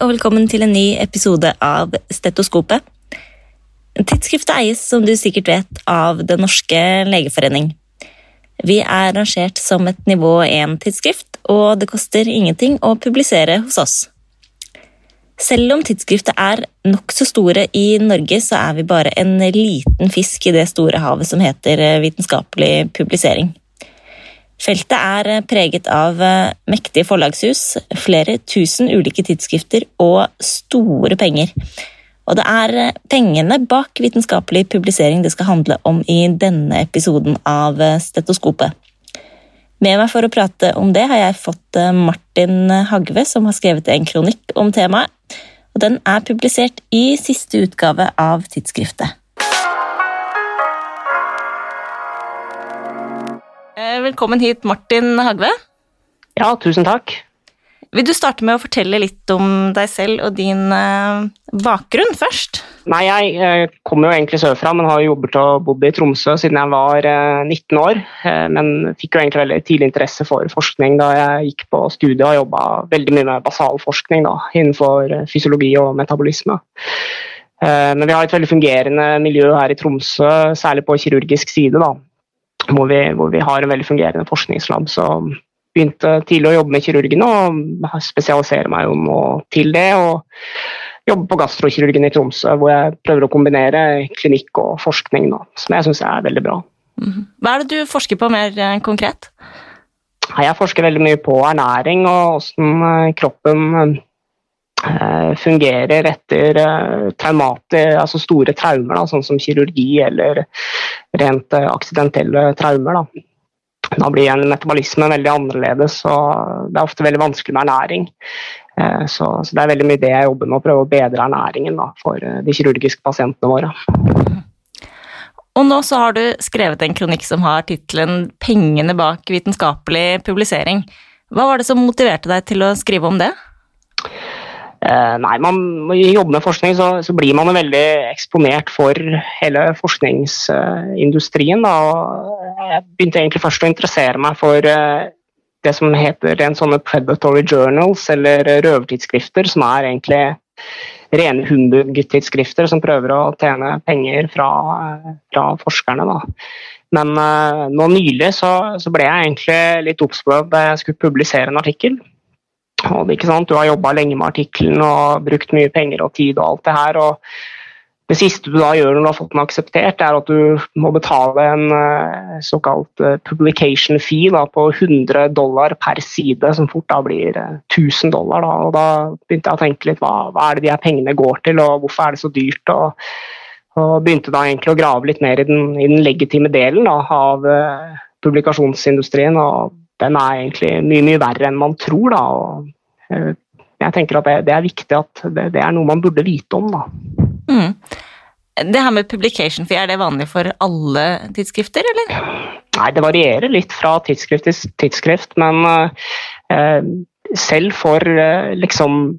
Og velkommen til en ny episode av Stetoskopet. Tidsskriftet eies, som du sikkert vet, av Den norske legeforening. Vi er rangert som et nivå 1-tidsskrift, og det koster ingenting å publisere hos oss. Selv om tidsskriftet er nokså store i Norge, så er vi bare en liten fisk i det store havet som heter vitenskapelig publisering. Feltet er preget av mektige forlagshus, flere tusen ulike tidsskrifter og store penger. Og det er pengene bak vitenskapelig publisering det skal handle om i denne episoden av Stetoskopet. Med meg for å prate om det har jeg fått Martin Hagve, som har skrevet en kronikk om temaet. Og den er publisert i siste utgave av tidsskriftet. Velkommen hit, Martin Hagve. Ja, tusen takk. Vil du starte med å fortelle litt om deg selv og din uh, bakgrunn først? Nei, jeg uh, kommer jo egentlig sørfra, men har jobbet og bodd i Tromsø siden jeg var uh, 19 år. men fikk jo egentlig veldig tidlig interesse for forskning da jeg gikk på studiet og jobba veldig mye med basalforskning da, innenfor fysiologi og metabolisme. Men vi har et veldig fungerende miljø her i Tromsø, særlig på kirurgisk side. da, hvor vi, hvor vi har en veldig fungerende forskningslab. Så begynte tidlig å jobbe med kirurgene og spesialisere meg jo nå til det. og jobbe på gastrokirurgen i Tromsø, hvor jeg prøver å kombinere klinikk og forskning, da, som jeg syns er veldig bra. Mhm. Hva er det du forsker på mer eh, konkret? Jeg forsker veldig mye på ernæring og hvordan kroppen fungerer etter uh, altså store traumer, da, sånn som kirurgi eller rent uh, aksidentelle traumer. Da. da blir en metabolisme veldig annerledes, og det er ofte veldig vanskelig med ernæring. Så, så, det er veldig mye det jeg jobber med, å prøve å bedre ernæringen da, for de kirurgiske pasientene våre. Og nå så har du skrevet en kronikk som har tittelen 'Pengene bak vitenskapelig publisering'. Hva var det som motiverte deg til å skrive om det? Eh, nei, man må jobbe med forskning, så, så, blir man veldig eksponert for hele forskningsindustrien. Jeg begynte egentlig først å interessere meg for eh, det som heter en sånne predatory journals, eller røvertidsskrifter, som er egentlig rene humbug-tidsskrifter som prøver å tjene penger fra, fra forskerne. Da. Men nå nylig så, så, ble jeg egentlig litt obs på at jeg skulle publisere en artikkel. Og, du har jobba lenge med artikkelen og brukt mye penger og tid og alt det her. og det siste du da gjør når du har fått den akseptert, er at du må betale en uh, såkalt uh, publication fee da, på 100 dollar per side, som fort da blir uh, eh, 1000 dollar. Da. Og da begynte jeg å tenke litt hva, hva, er det de her pengene går til, og hvorfor er det så dyrt? Og, og begynte da egentlig å grave litt mer i den, i den legitime delen da, av publikasjonsindustrien. og den er egentlig mye mye verre enn man tror. Da. Og, eh, jeg tenker at det, det er viktig at det, det, er noe man burde vite om. Da. Mm. Det her med publication fee, er det vanlig for alle tidsskrifter, eller? Nei, det varierer litt fra tidsskrift til tidsskrift, men eh, selv for eh, liksom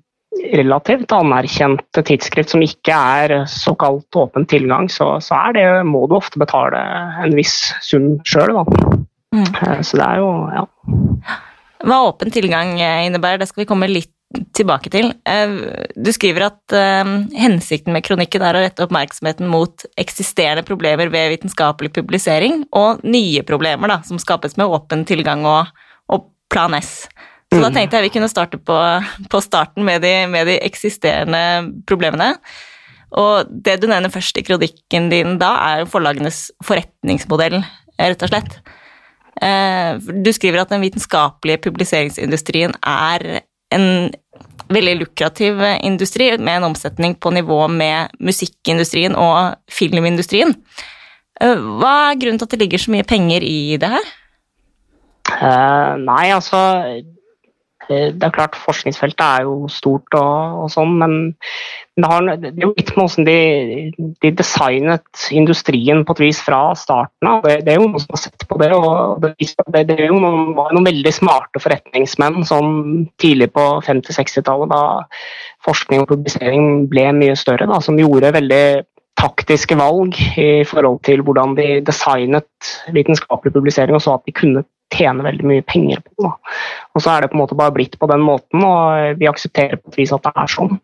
relativt anerkjente tidsskrift som ikke er såkalt åpen tilgang, så, så det, må du ofte betale en viss sum sjøl, da. Mm. Eh, så det er jo ja. Hva åpen tilgang eh, innebærer, det skal vi komme litt tilbake til. Eh, du skriver at hensikten med kronikken er å rette oppmerksomheten mot eksisterende problemer ved vitenskapelig publisering, og nye problemer da, som skapes med åpen tilgang og, og Plan S. Så mm. da tenkte jeg vi kunne starte på, på starten med de, med de, eksisterende problemene. Og det du nevner først i kronikken din da, er forlagenes forretningsmodell, rett og slett. Eh, du skriver at den vitenskapelige publiseringsindustrien er en veldig lukrativ industri med en omsetning på nivå med musikkindustrien og filmindustrien. Eh, hva er grunnen til at det ligger så mye penger i det her? Uh, nei, altså det er klart Forskningsfeltet er jo stort, og, og sånn, men det, har, det, er jo litt med hvordan de, de, designet industrien på et vis fra starten av. Det, det, er jo noen som har sett på det. og Det, det er jo noen, noen, veldig smarte forretningsmenn som tidlig på 50-60-tallet, da forskning og publisering ble mye større, da, som gjorde veldig taktiske valg i forhold til hvordan de designet vitenskapelig publisering, og så at de kunne tjene veldig mye penger på. Da. Og så er det på en måte bare blitt på den måten, og vi aksepterer på et vis at det er sånn.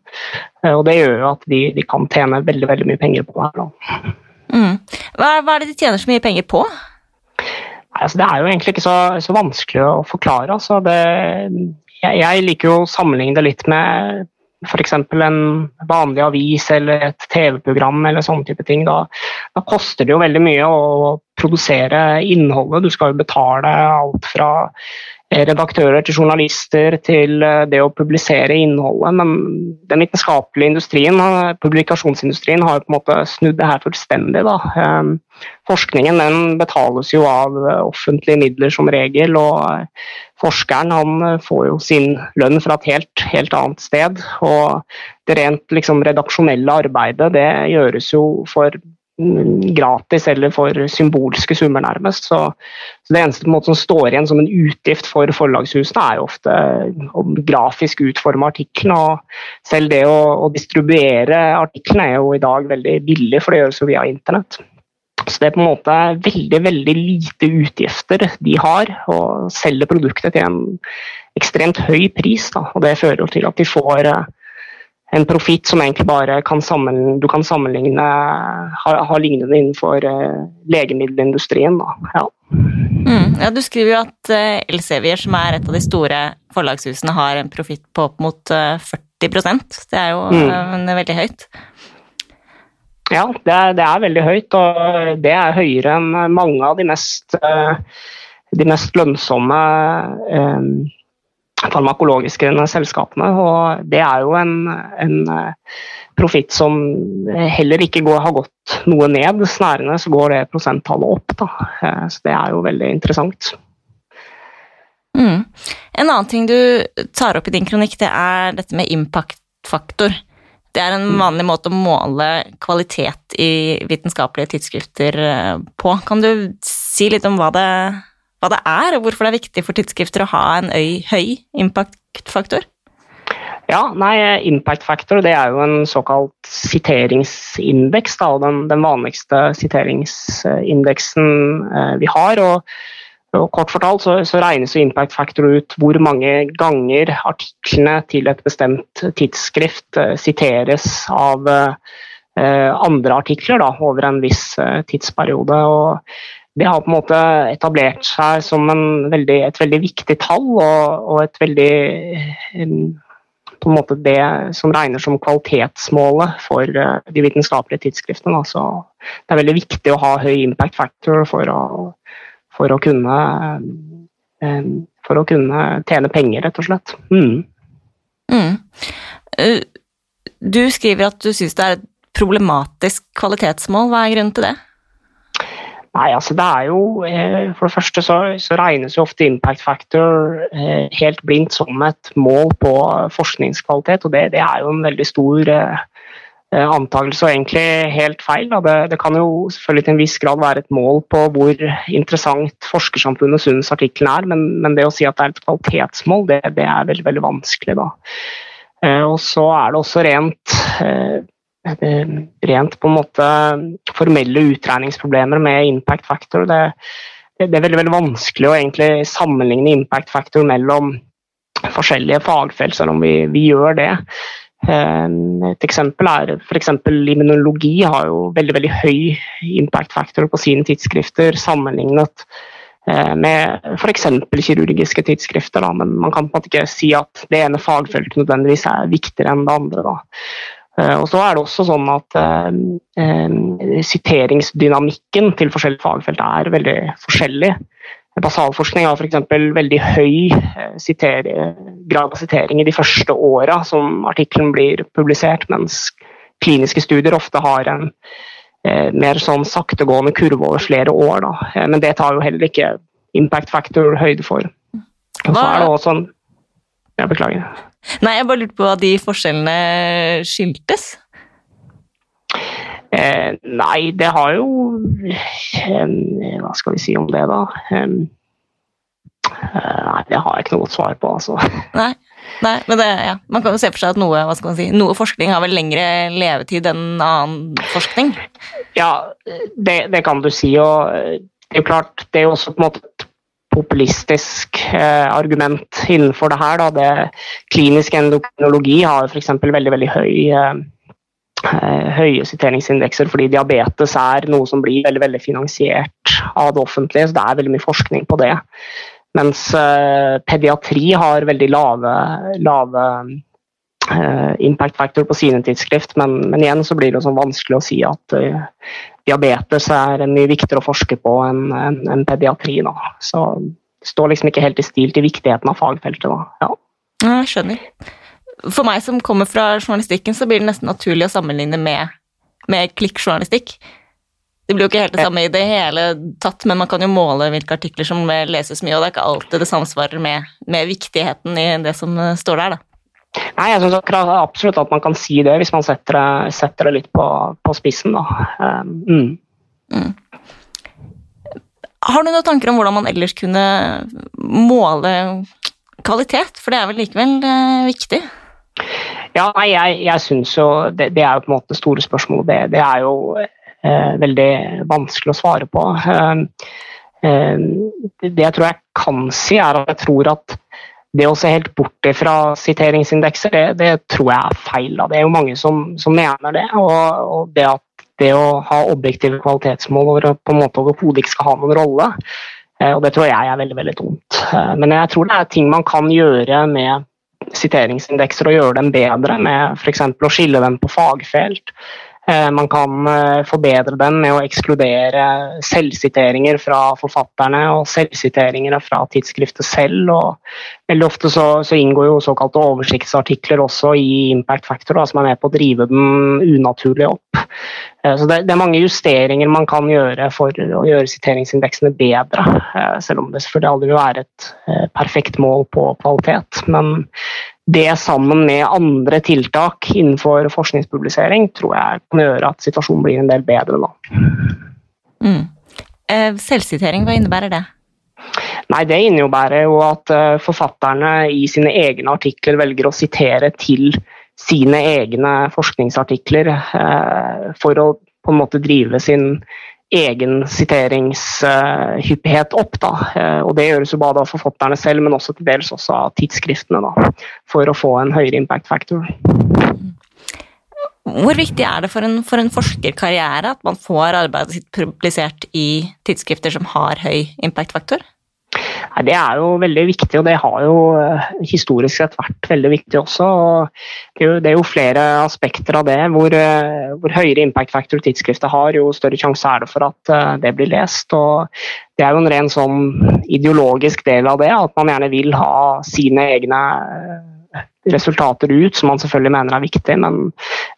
Og det gjør jo at de, de kan tjene veldig veldig mye penger på det her. Da. Mm. Hva, hva, er det de tjener så mye penger på? Nei, altså, det er jo egentlig ikke så, så vanskelig å forklare. Altså, det, jeg, jeg, liker jo å sammenligne det litt med f.eks. en vanlig avis eller et TV-program eller sånne type ting. Da, da, koster det jo veldig mye å produsere innholdet. Du skal jo betale alt fra redaktører til journalister til eh, det å publisere innholdet. Men den vitenskapelige industrien, eh, publikasjonsindustrien, har på en måte snudd det her fullstendig. Da. Ehm, forskningen den betales jo av eh, offentlige midler som regel, og forskeren han får jo sin lønn fra et helt, helt annet sted. Og det rent liksom, redaksjonelle arbeidet det gjøres jo for gratis eller for symbolske summer, nærmest. Så, så Det eneste måte, som står igjen som en utgift for forlagshusene, er jo ofte grafisk utforme artiklene. og Selv det å, å distribuere artiklene er jo i dag veldig billig, for det gjøres jo via internett. Så det er på en måte veldig veldig lite utgifter de har, og selger produktet til en ekstremt høy pris. Da. og Det fører til at de får en profitt som egentlig bare kan du kan sammenligne har, har lignende innenfor uh, legemiddelindustrien. Ja. Mm, ja. Du skriver jo at uh, Elsevier, som er et av de store forlagshusene, har en profitt på opp mot uh, 40 Det er jo mm. veldig høyt. Ja, det er, det er, veldig høyt, og det er høyere enn mange av de mest, de mest lønnsomme farmakologiske selskapene. Og det er jo en, en eh, profitt som heller ikke går, har gått noe ned. Snarere så går det prosenttallet opp. Da. Eh, så det er jo veldig interessant. Mm. En annen ting du tar opp i din kronikk, det er dette med impact-faktor. Det er en mm. vanlig måte å måle kvalitet i vitenskapelige tidsskrifter eh, på. Kan du si litt om hva det hva det er, og hvorfor det er viktig for tidsskrifter å ha en øy, høy impact-faktor? Ja, nei, Impact factor det er jo en såkalt siteringsindeks. Da, den, den, vanligste siteringsindeksen eh, vi har. og, og Kort fortalt så, så, regnes jo impact factor ut hvor mange ganger artiklene til et bestemt tidsskrift eh, siteres av eh, andre artikler da, over en viss eh, tidsperiode. og det har på en måte etablert seg som veldig, et veldig viktig tall og, og, et veldig på en måte det som regner som kvalitetsmålet for eh, de vitenskapelige tidsskriftene. Altså, det er veldig viktig å ha høy impact factor for å, for å, kunne, for å kunne tjene penger, rett og slett. Mm. Mm. Eh, du skriver at du syns det er et problematisk kvalitetsmål. Hva er grunnen til det? Nei, altså det er jo eh, For det første så, så regnes jo ofte impact factor eh, helt blindt som et mål på forskningskvalitet, og det, det er jo en veldig stor eh, antakelse og egentlig helt feil. Det, det, kan jo selvfølgelig til en viss grad være et mål på hvor interessant forskersamfunnet syns artikkelen er, men, men, det å si at det er et kvalitetsmål, det, det er veldig, veldig vanskelig. da. Og så er det også rent rent på en måte formelle utregningsproblemer med impact factor. Det, det, er veldig, veldig vanskelig å egentlig sammenligne impact factor mellom forskjellige fagfelt, selv om vi, vi gjør det. Eh, et eksempel er f.eks. immunologi har jo veldig, veldig høy impact factor på sine tidsskrifter sammenlignet eh, med f.eks. kirurgiske tidsskrifter. Da. Men man kan på en måte ikke si at det ene fagfeltet nødvendigvis er viktigere enn det andre. Da. Eh, og så er det også sånn at eh, eh, siteringsdynamikken til forskjellige fagfelt er veldig forskjellig. Basalforskning har f.eks. veldig høy grad av sitering i de første åra som artikkelen blir publisert, mens kliniske studier ofte har en eh, mer sånn saktegående kurve over flere år. Da. Men det tar jo heller ikke impact factor høyde for. Og så er det også en Jeg beklager. Nei, jeg bare lurte på hva de forskjellene skyldtes. Eh, nei, det har jo eh, Hva skal vi si om det, da? Eh, nei, det har jeg ikke noe godt svar på, altså. Nei, nei men det, ja. man kan jo se for seg at noe, hva skal man si, noe forskning har vel lengre levetid enn annen forskning? Ja, det, det kan du si. og det er jo klart, det er jo også på en måte populistisk eh, argument innenfor det her. Da. Det, klinisk endokrinologi har f.eks. veldig, veldig høy eh, høye siteringsindekser fordi diabetes er noe som blir veldig, veldig finansiert av det offentlige. så Det er veldig mye forskning på det. Mens pediatri har veldig lave, lave impact factor på sine tidsskrift, men, men, igjen så blir det sånn vanskelig å si at diabetes er mye viktigere å forske på enn en, en pediatri. Da. Så det står liksom ikke helt i stil til viktigheten av fagfeltet. Da. Ja. Jeg skjønner. For meg som kommer fra journalistikken, så blir det nesten naturlig å sammenligne med, med klikkjournalistikk. Det blir jo ikke helt det samme i det hele tatt, men man kan jo måle hvilke artikler som leses mye, og det er ikke alltid det samsvarer med, med viktigheten i det som står der, da. Nei, jeg syns absolutt at man kan si det, hvis man setter det, setter det litt på, på, spissen, da. Um, mm. Mm. Har du noen tanker om hvordan man ellers kunne måle kvalitet, for det er vel likevel eh, viktig? Ja, nei, jeg, jeg syns jo det, det, er jo på en måte det store spørsmålet. Det, det er jo eh, veldig vanskelig å svare på. Eh, eh, det jeg tror jeg kan si, er at jeg tror at det å se helt bort fra siteringsindekser, det, det, tror jeg er feil. Da. Det er jo mange som, som mener det. Og, og, det at det å ha objektive kvalitetsmål over på en måte overhodet ikke skal ha noen rolle, eh, og det tror jeg er veldig veldig dumt. Eh, men jeg tror det er ting man kan gjøre med siteringsindekser og gjøre dem bedre, med f.eks. å skille dem på fagfelt. Eh, man kan eh, forbedre den med å ekskludere selvsiteringer fra forfatterne og selvsiteringer fra tidsskriftet selv. Og veldig ofte så, så, inngår jo såkalte oversiktsartikler også i impact factor, da, som er med på å drive den unaturlig opp. Eh, så det, det, er mange justeringer man kan gjøre for å gjøre siteringsindeksene bedre. Selv om det selvfølgelig aldri vil være et perfekt mål på kvalitet. Men det sammen med andre tiltak innenfor forskningspublisering tror jeg kan gjøre at situasjonen blir en del bedre. nå. Mm. Eh, selvsitering, hva innebærer det? Nei, Det innebærer jo at eh, forfatterne i sine egne artikler velger å sitere til sine egne forskningsartikler eh, for å på en måte drive sin egen siteringshyppighet opp. Da. Eh, og det gjøres jo både av forfatterne selv, men også til dels også av tidsskriftene. Da, for å få en høyere impact factor. Hvor viktig er det for en, for en forskerkarriere at man får arbeidet sitt publisert i tidsskrifter som har høy impact factor? Det er jo veldig viktig, og det har jo eh, historisk sett vært veldig viktig også. Det er, jo, det er jo flere aspekter av det. Hvor, eh, hvor høyere impact factor tidsskriftet har, jo større sjanse er det for at eh, det blir lest. og Det er jo en ren sånn ideologisk del av det, at man gjerne vil ha sine egne resultater ut, som man selvfølgelig mener er viktig. Men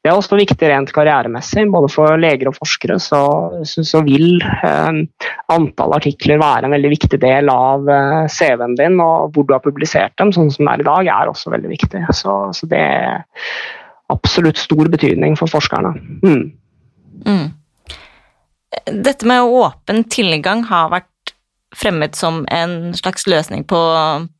det er også viktig rent karrieremessig. Både for leger og forskere så, så, vil eh, antall artikler være en veldig viktig del av eh, CV-en din. Og hvor du har publisert dem, sånn som det er i dag, er også veldig viktig. Så, så det er absolutt stor betydning for forskerne. Mm. Mm. Dette med åpen tilgang har vært fremmet som en slags løsning på,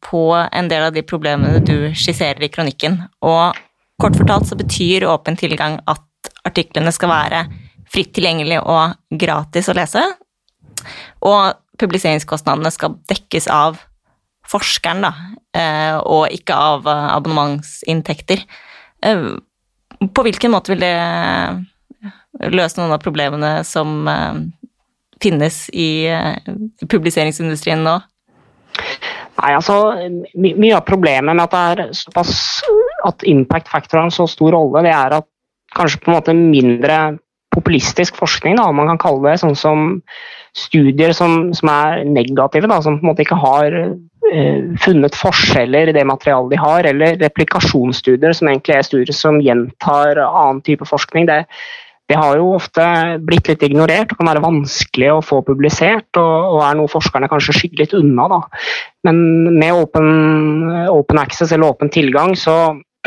på, en del av de problemene du skisserer i kronikken. Og kort fortalt så betyr åpen tilgang at artiklene skal være fritt tilgjengelig og gratis å lese. Og publiseringskostnadene skal dekkes av forskeren, da, eh, og ikke av abonnementsinntekter. Eh, på hvilken måte vil det løse noen av problemene som eh, finnes i uh, publiseringsindustrien nå? Nei, altså, my Mye av problemet med at det er såpass at impact factor har en så stor rolle, det er at kanskje på en måte mindre populistisk forskning, da, om man kan kalle det, sånn som studier som, som er negative, da, som på en måte ikke har uh, funnet forskjeller i det materialet de har, eller replikasjonsstudier, som egentlig er studier som gjentar annen type forskning. det det har jo ofte blitt litt ignorert og kan være vanskelig å få publisert, og, og er noe forskerne kanskje skygger litt unna. Da. Men med open, access eller åpen tilgang så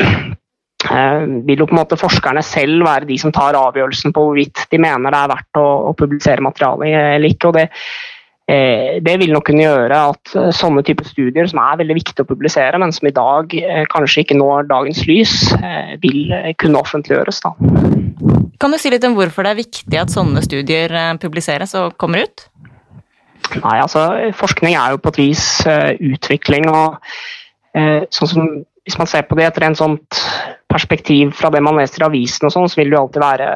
eh, vil jo på en måte forskerne selv være de som tar avgjørelsen på hvorvidt de mener det er verdt å, å publisere materialet eller ikke. og det det vil nok kunne gjøre at eh, sånne typer studier, som er veldig viktige å publisere, men som i dag eh, kanskje ikke når dagens lys, vil kunne offentliggjøres. Da. Kan du si litt om hvorfor det er viktig at sånne studier publiseres og kommer ut? Nei, altså forskning er jo på et vis utvikling og sånn som hvis man ser på det etter en sånt perspektiv fra det man leser i avisen, og sånn, så vil det jo alltid være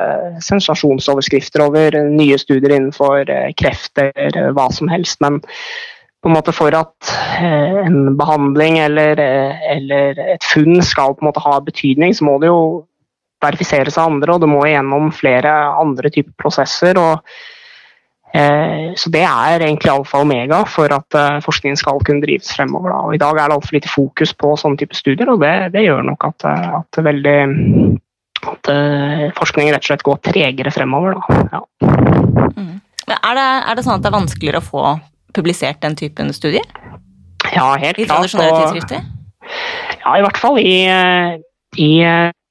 sensasjonsoverskrifter over nye studier innenfor kreft eller hva som helst. Men på en måte for at en behandling eller, eller et funn skal på en måte ha betydning, så må det jo verifiseres av andre, og det må gjennom flere andre typer prosesser. og eh, så Det er egentlig alfa og omega for at eh, forskningen skal kunne drives fremover. Og I dag er det altfor lite fokus på sånne type studier, og det, det gjør nok at, eh, at, veldig, at forskningen rett og slett går tregere fremover. Ja. Mm. Er, det, er, det, sånn at det er vanskeligere å få publisert den typen studier? Ja, helt klart. I tradisjonelle tidsskrifter? Ja, i hvert fall i, i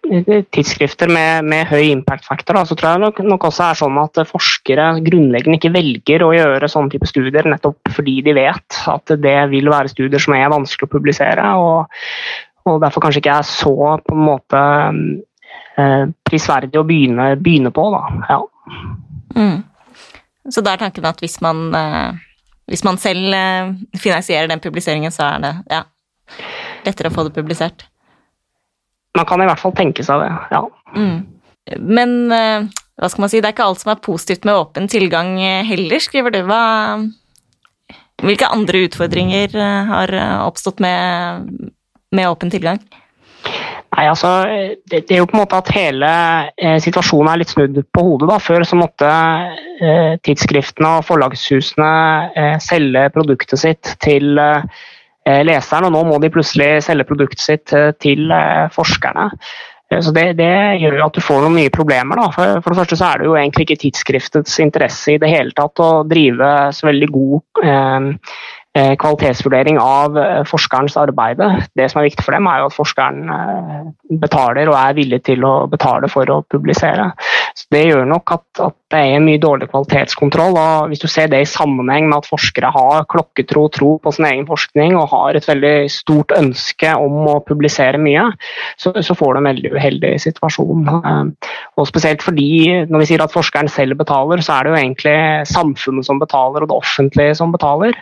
tidsskrifter med, med høy impact-faktor, så tror jeg nok, nok, også er sånn at forskere grunnleggende ikke velger å gjøre sånne type studier nettopp fordi de vet at det vil være studier som er vanskelig å publisere, og, og derfor kanskje ikke er så på en måte eh, prisverdig å begynne, begynne på. Da. Ja. Mm. Så da er tanken at hvis man, eh, hvis man selv eh, finansierer den publiseringen, så er det ja, lettere å få det publisert? Man kan i hvert fall tenke seg det, ja. Mm. Men eh, hva skal man si, det er ikke alt som er positivt med åpen tilgang eh, heller, skriver du. Hva, hvilke andre utfordringer eh, har oppstått med, med åpen tilgang? Nei, altså, det, det, er jo på en måte at hele eh, situasjonen er litt snudd på hodet. da. Før så måtte eh, tidsskriftene og forlagshusene eh, selge produktet sitt til eh, Eh, leseren, og nå må de plutselig selge produktet sitt eh, til eh, forskerne. Så det, det, gjør at du får noen nye problemer. Da. For, for, det første så er det jo egentlig ikke tidsskriftets interesse i det hele tatt å drive så veldig god eh, Eh, kvalitetsvurdering av eh, forskerens arbeid. Det som er viktig for dem, er jo at forskeren eh, betaler og er villig til å betale for å publisere. Så det gjør nok at, at det er mye dårlig kvalitetskontroll. og Hvis du ser det i sammenheng med at forskere har klokketro tro på sin egen forskning og har et veldig stort ønske om å publisere mye, så, så får du en veldig uheldig situasjon. Og Spesielt fordi når vi sier at forskeren selv betaler, så er det jo egentlig samfunnet som betaler og det offentlige som betaler.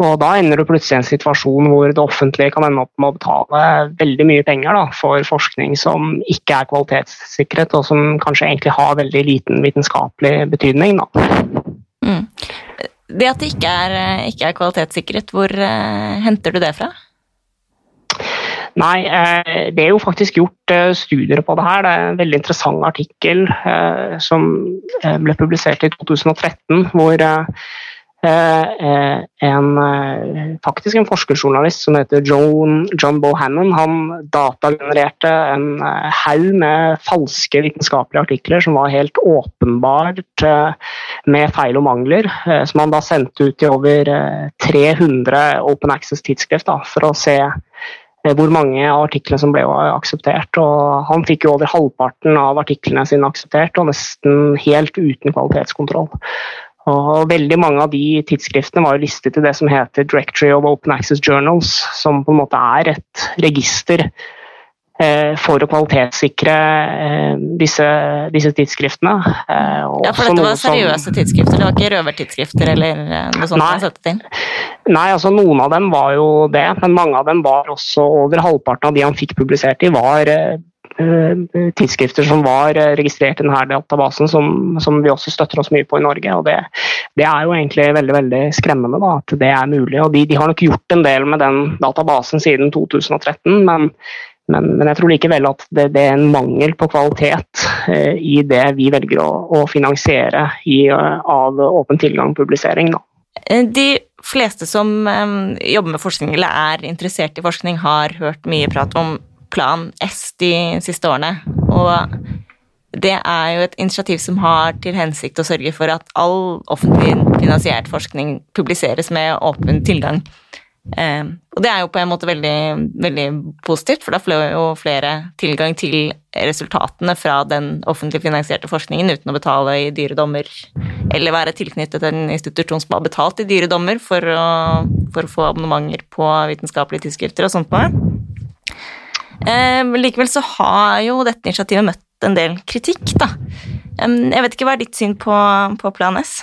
Og Da ender du plutselig i en situasjon hvor det offentlige kan ende opp med å betale veldig mye penger da, for forskning som ikke er kvalitetssikret, og som kanskje egentlig har veldig liten vitenskapelig betydning. Mm. Det at det ikke er, ikke er kvalitetssikret, hvor uh, henter du det fra? Nei, eh, det er jo faktisk gjort eh, studier på det her. Det er en veldig interessant artikkel som ble publisert i 2013, hvor en, eh, faktisk en forskerjournalist som heter John, John Bohannon. Han datagenererte en haug med falske vitenskapelige artikler som var helt åpenbart med feil og mangler, som han da sendte ut i over 300 Open Access-tidsskrift for å se hvor mange av artiklene som ble akseptert. og Han fikk jo over halvparten av artiklene sine akseptert, og nesten helt uten kvalitetskontroll. Og veldig mange av de tidsskriftene var listet i det som heter Directory of Open Access Journals, som på en måte er et register eh, for å kvalitetssikre eh, disse, disse, tidsskriftene. Og ja, for dette var seriøse som, tidsskrifter, det var ikke røvertidsskrifter eller noe sånt? Nei, inn? nei, altså noen av dem var jo det, men mange av dem var også over halvparten av de han fikk publisert i, var Eh, tidsskrifter som var eh, registrert i denne databasen, som, som, vi også støtter oss mye på i Norge. og Det, det er jo egentlig veldig veldig skremmende da, at det er mulig. og de, de, har nok gjort en del med den databasen siden 2013, men, men, men jeg tror likevel at det, det, er en mangel på kvalitet eh, i det vi velger å, å finansiere i, av åpen tilgang-publisering. De fleste som um, jobber med forskning eller er interessert i forskning, har hørt mye prat om Plan S de siste årene. Og det er jo et initiativ som har til hensikt å sørge for at all offentlig finansiert forskning publiseres med åpen tilgang. Eh, og det er jo på en måte veldig, veldig positivt, for da får jo flere tilgang til resultatene fra den offentlig finansierte forskningen uten å betale i dyre dommer, eller være tilknyttet en institusjon som har betalt i dyre dommer for å, for å få abonnementer på vitenskapelige tidsskrifter og sånt noe. Eh, likevel så har jo dette initiativet møtt en del kritikk, da. Jeg vet ikke, hva er ditt syn på, på Plan S?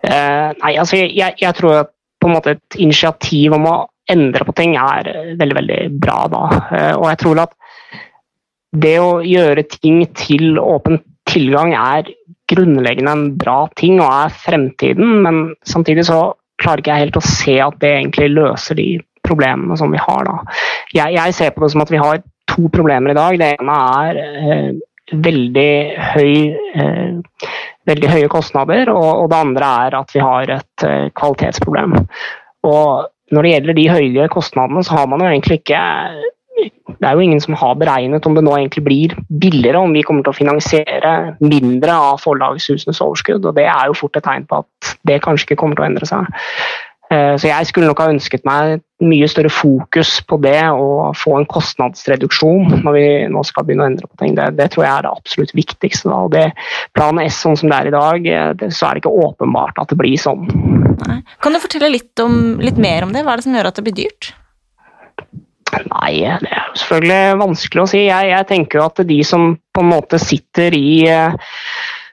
Uh, nei, altså jeg, jeg, tror at på en måte et initiativ om å endre på ting er veldig, veldig bra da. Uh, og jeg tror at det å gjøre ting til åpen tilgang er grunnleggende en bra ting og er fremtiden, men samtidig så klarer ikke jeg helt å se at det egentlig løser de problemene som vi har. Jeg, jeg ser på det som at vi har to problemer i dag. Det ene er eh, veldig, høy, eh, veldig høye kostnader, og, og, det andre er at vi har et eh, kvalitetsproblem. Og når det gjelder de høye kostnadene, så har man jo egentlig ikke det er jo ingen som har beregnet om det nå egentlig blir billigere, om vi kommer til å finansiere mindre av forlagshusenes overskudd. og Det er jo fort et tegn på at det kanskje ikke kommer til å endre seg. Eh, så jeg skulle nok ha ønsket meg mye større fokus på det og få en kostnadsreduksjon når vi nå skal begynne å endre på ting. Det, det tror jeg er det absolutt viktigste. Da. Og det Plan S sånn som det er i dag, eh, det, så er det ikke åpenbart at det blir sånn. Nei. Kan du fortelle litt, om, litt mer om det? Hva er det som gjør at det blir dyrt? Nei, det er jo selvfølgelig vanskelig å si. Jeg, jeg tenker jo at de som på en måte sitter i uh,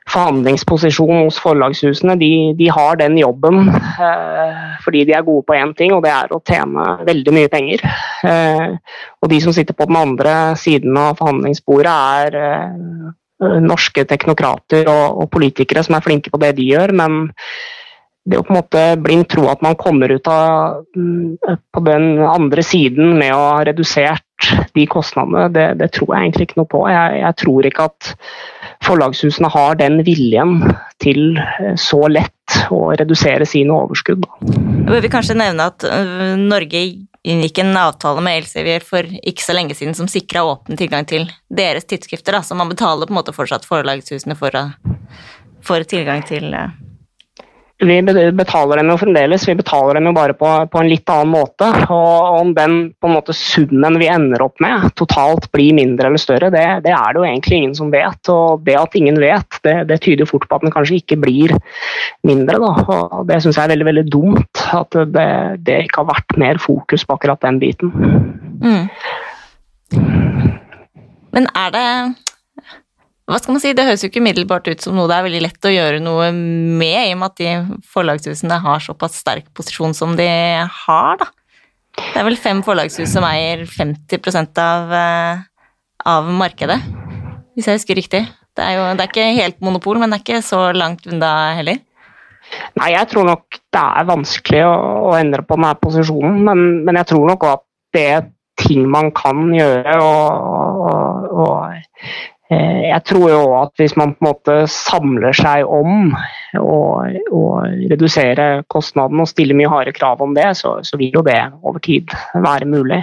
forhandlingsposisjon hos forlagshusene, de, de har den jobben eh, fordi de er gode på én ting, og det er å tjene veldig mye penger. Eh, og de som sitter på den andre siden av forhandlingsbordet, er eh, norske teknokrater og, og, politikere som er flinke på det de gjør, men det å på en måte blindt tro at man kommer ut av, mm, på den andre siden med å ha redusert de kostnadene, det, det tror jeg egentlig ikke noe på. Jeg, jeg tror ikke at forlagshusene har den viljen til eh, så lett å redusere sine overskudd. Jeg vil kanskje nevne at øh, Norge inngikk en avtale med Elsevier for ikke så lenge siden som sikra åpen tilgang til deres tidsskrifter, da, så man betaler på en måte fortsatt forlagshusene for, for tilgang til øh, vi betaler dem jo fremdeles, vi betaler dem jo bare på, på, en litt annen måte. Og om den på en måte summen vi ender opp med totalt blir mindre eller større, det, det er det jo egentlig ingen som vet. Og det at ingen vet, det, det tyder fort på at den kanskje ikke blir mindre. Da. Og det syns jeg er veldig veldig dumt, at det, det, ikke har vært mer fokus på akkurat den biten. Mm. Men er det hva skal man si, Det høres jo ikke umiddelbart ut som noe det er veldig lett å gjøre noe med, i og med at de forlagshusene har såpass sterk posisjon som de har, da. Det er vel fem forlagshus som eier 50 av, eh, av markedet, hvis jeg husker riktig. Det er jo det er ikke helt monopol, men det er ikke så langt unna heller. Nei, jeg tror nok det er vanskelig å, å endre på denne posisjonen, men, men, jeg tror nok at det er ting man kan gjøre. og, og, og jeg tror jo at hvis man på en måte samler seg om å redusere kostnadene og stille mye harde krav om det, så, så, vil jo det over tid være mulig.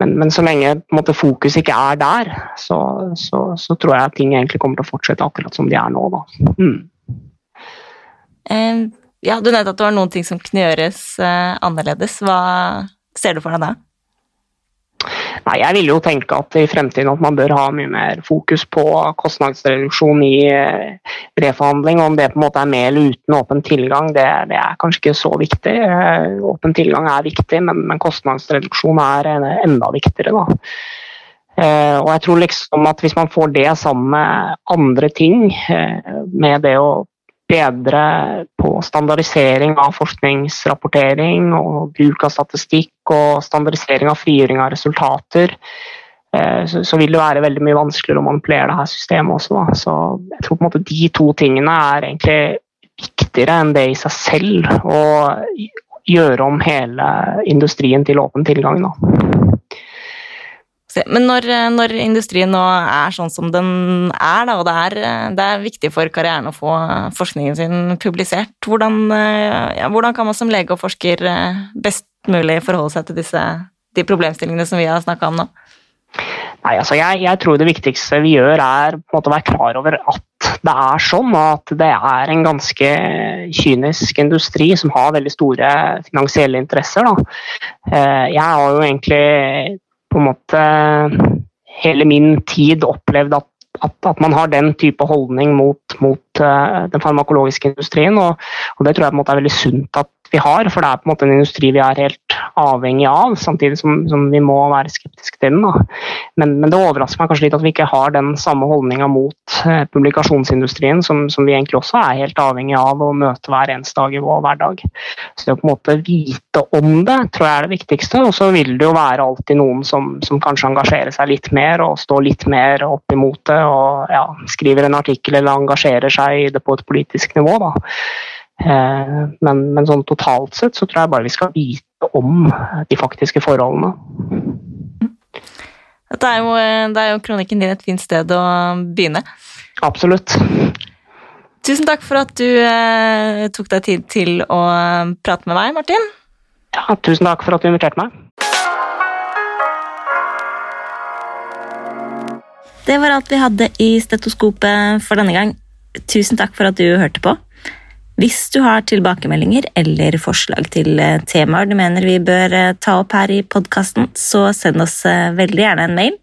Men, men så lenge måte, fokus ikke er der, så, så, så, tror jeg at ting egentlig kommer til å fortsette akkurat som de er nå. Mm. Eh, ja, du nevnte at det var noen ting som kunne gjøres eh, annerledes. Hva ser du for deg da? Nei, Jeg vil jo tenke at i fremtiden at man bør ha mye mer fokus på kostnadsreduksjon i eh, reforhandling. Om det på en måte er med eller uten åpen tilgang, det, det er kanskje ikke så viktig. Eh, åpen tilgang er viktig, men, men kostnadsreduksjon er enda viktigere. da. Og jeg tror liksom at Hvis man får det sammen med andre ting, med det å bedre på standardisering av forskningsrapportering og bruk av statistikk og standardisering av frigjøring av resultater, eh, så, vil det være veldig mye vanskeligere å manipulere det her systemet også. Da. Så jeg tror på en måte de to tingene er egentlig viktigere enn det i seg selv å gjøre om hele industrien til åpen tilgang. Da. Men når, når, industrien nå er sånn som den er, da, og det er, det er, viktig for karrieren å få forskningen sin publisert, hvordan, ja, hvordan, kan man som lege og forsker best mulig forholde seg til disse, de problemstillingene som vi har snakka om nå? Nei, altså jeg, jeg, tror det viktigste vi gjør, er å være klar over at det er sånn, at det er en ganske kynisk industri som har veldig store finansielle interesser. Da. Eh, jeg har jo egentlig på en måte hele min tid opplevd at, at, at man har den type holdning mot, mot uh, den farmakologiske industrien. Og, og, det tror jeg på en måte er veldig sunt at vi har, for det er på en måte en industri vi er helt avhengig av, samtidig som, som vi må være skeptiske til den. Men, men, det overrasker meg kanskje litt at vi ikke har den samme holdninga mot eh, publikasjonsindustrien, som, som, vi egentlig også er helt avhengig av å møte hver eneste dag i vår hverdag. Så det å på en måte vite om det, tror jeg er det viktigste. Og så vil det jo være alltid noen som, som kanskje engasjerer seg litt mer og står litt mer opp imot det og ja, skriver en artikkel eller engasjerer seg i det på et politisk nivå. Da. Eh, men, men sånn totalt sett så tror jeg bare vi skal vite om de faktiske forholdene. Dette er jo, det er jo kronikken din et fint sted å begynne. Absolutt. Tusen takk for at du eh, tok deg tid til å prate med meg, Martin. Ja, tusen takk for at du inviterte meg. Det var alt vi hadde i stetoskopet for denne gang. Tusen takk for at du hørte på. Hvis du har tilbakemeldinger eller forslag til eh, temaer du mener vi bør eh, ta opp her i podkasten, så send oss eh, veldig gjerne en mail.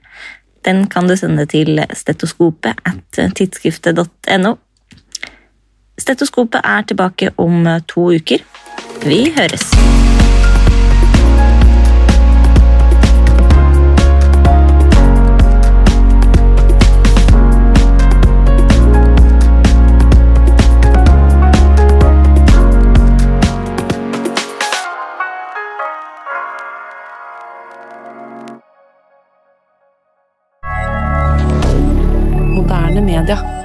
Den kan du sende til stetoskopet at tidsskriftet.no. Stetoskopet er tilbake om to uker. Vi høres! rien.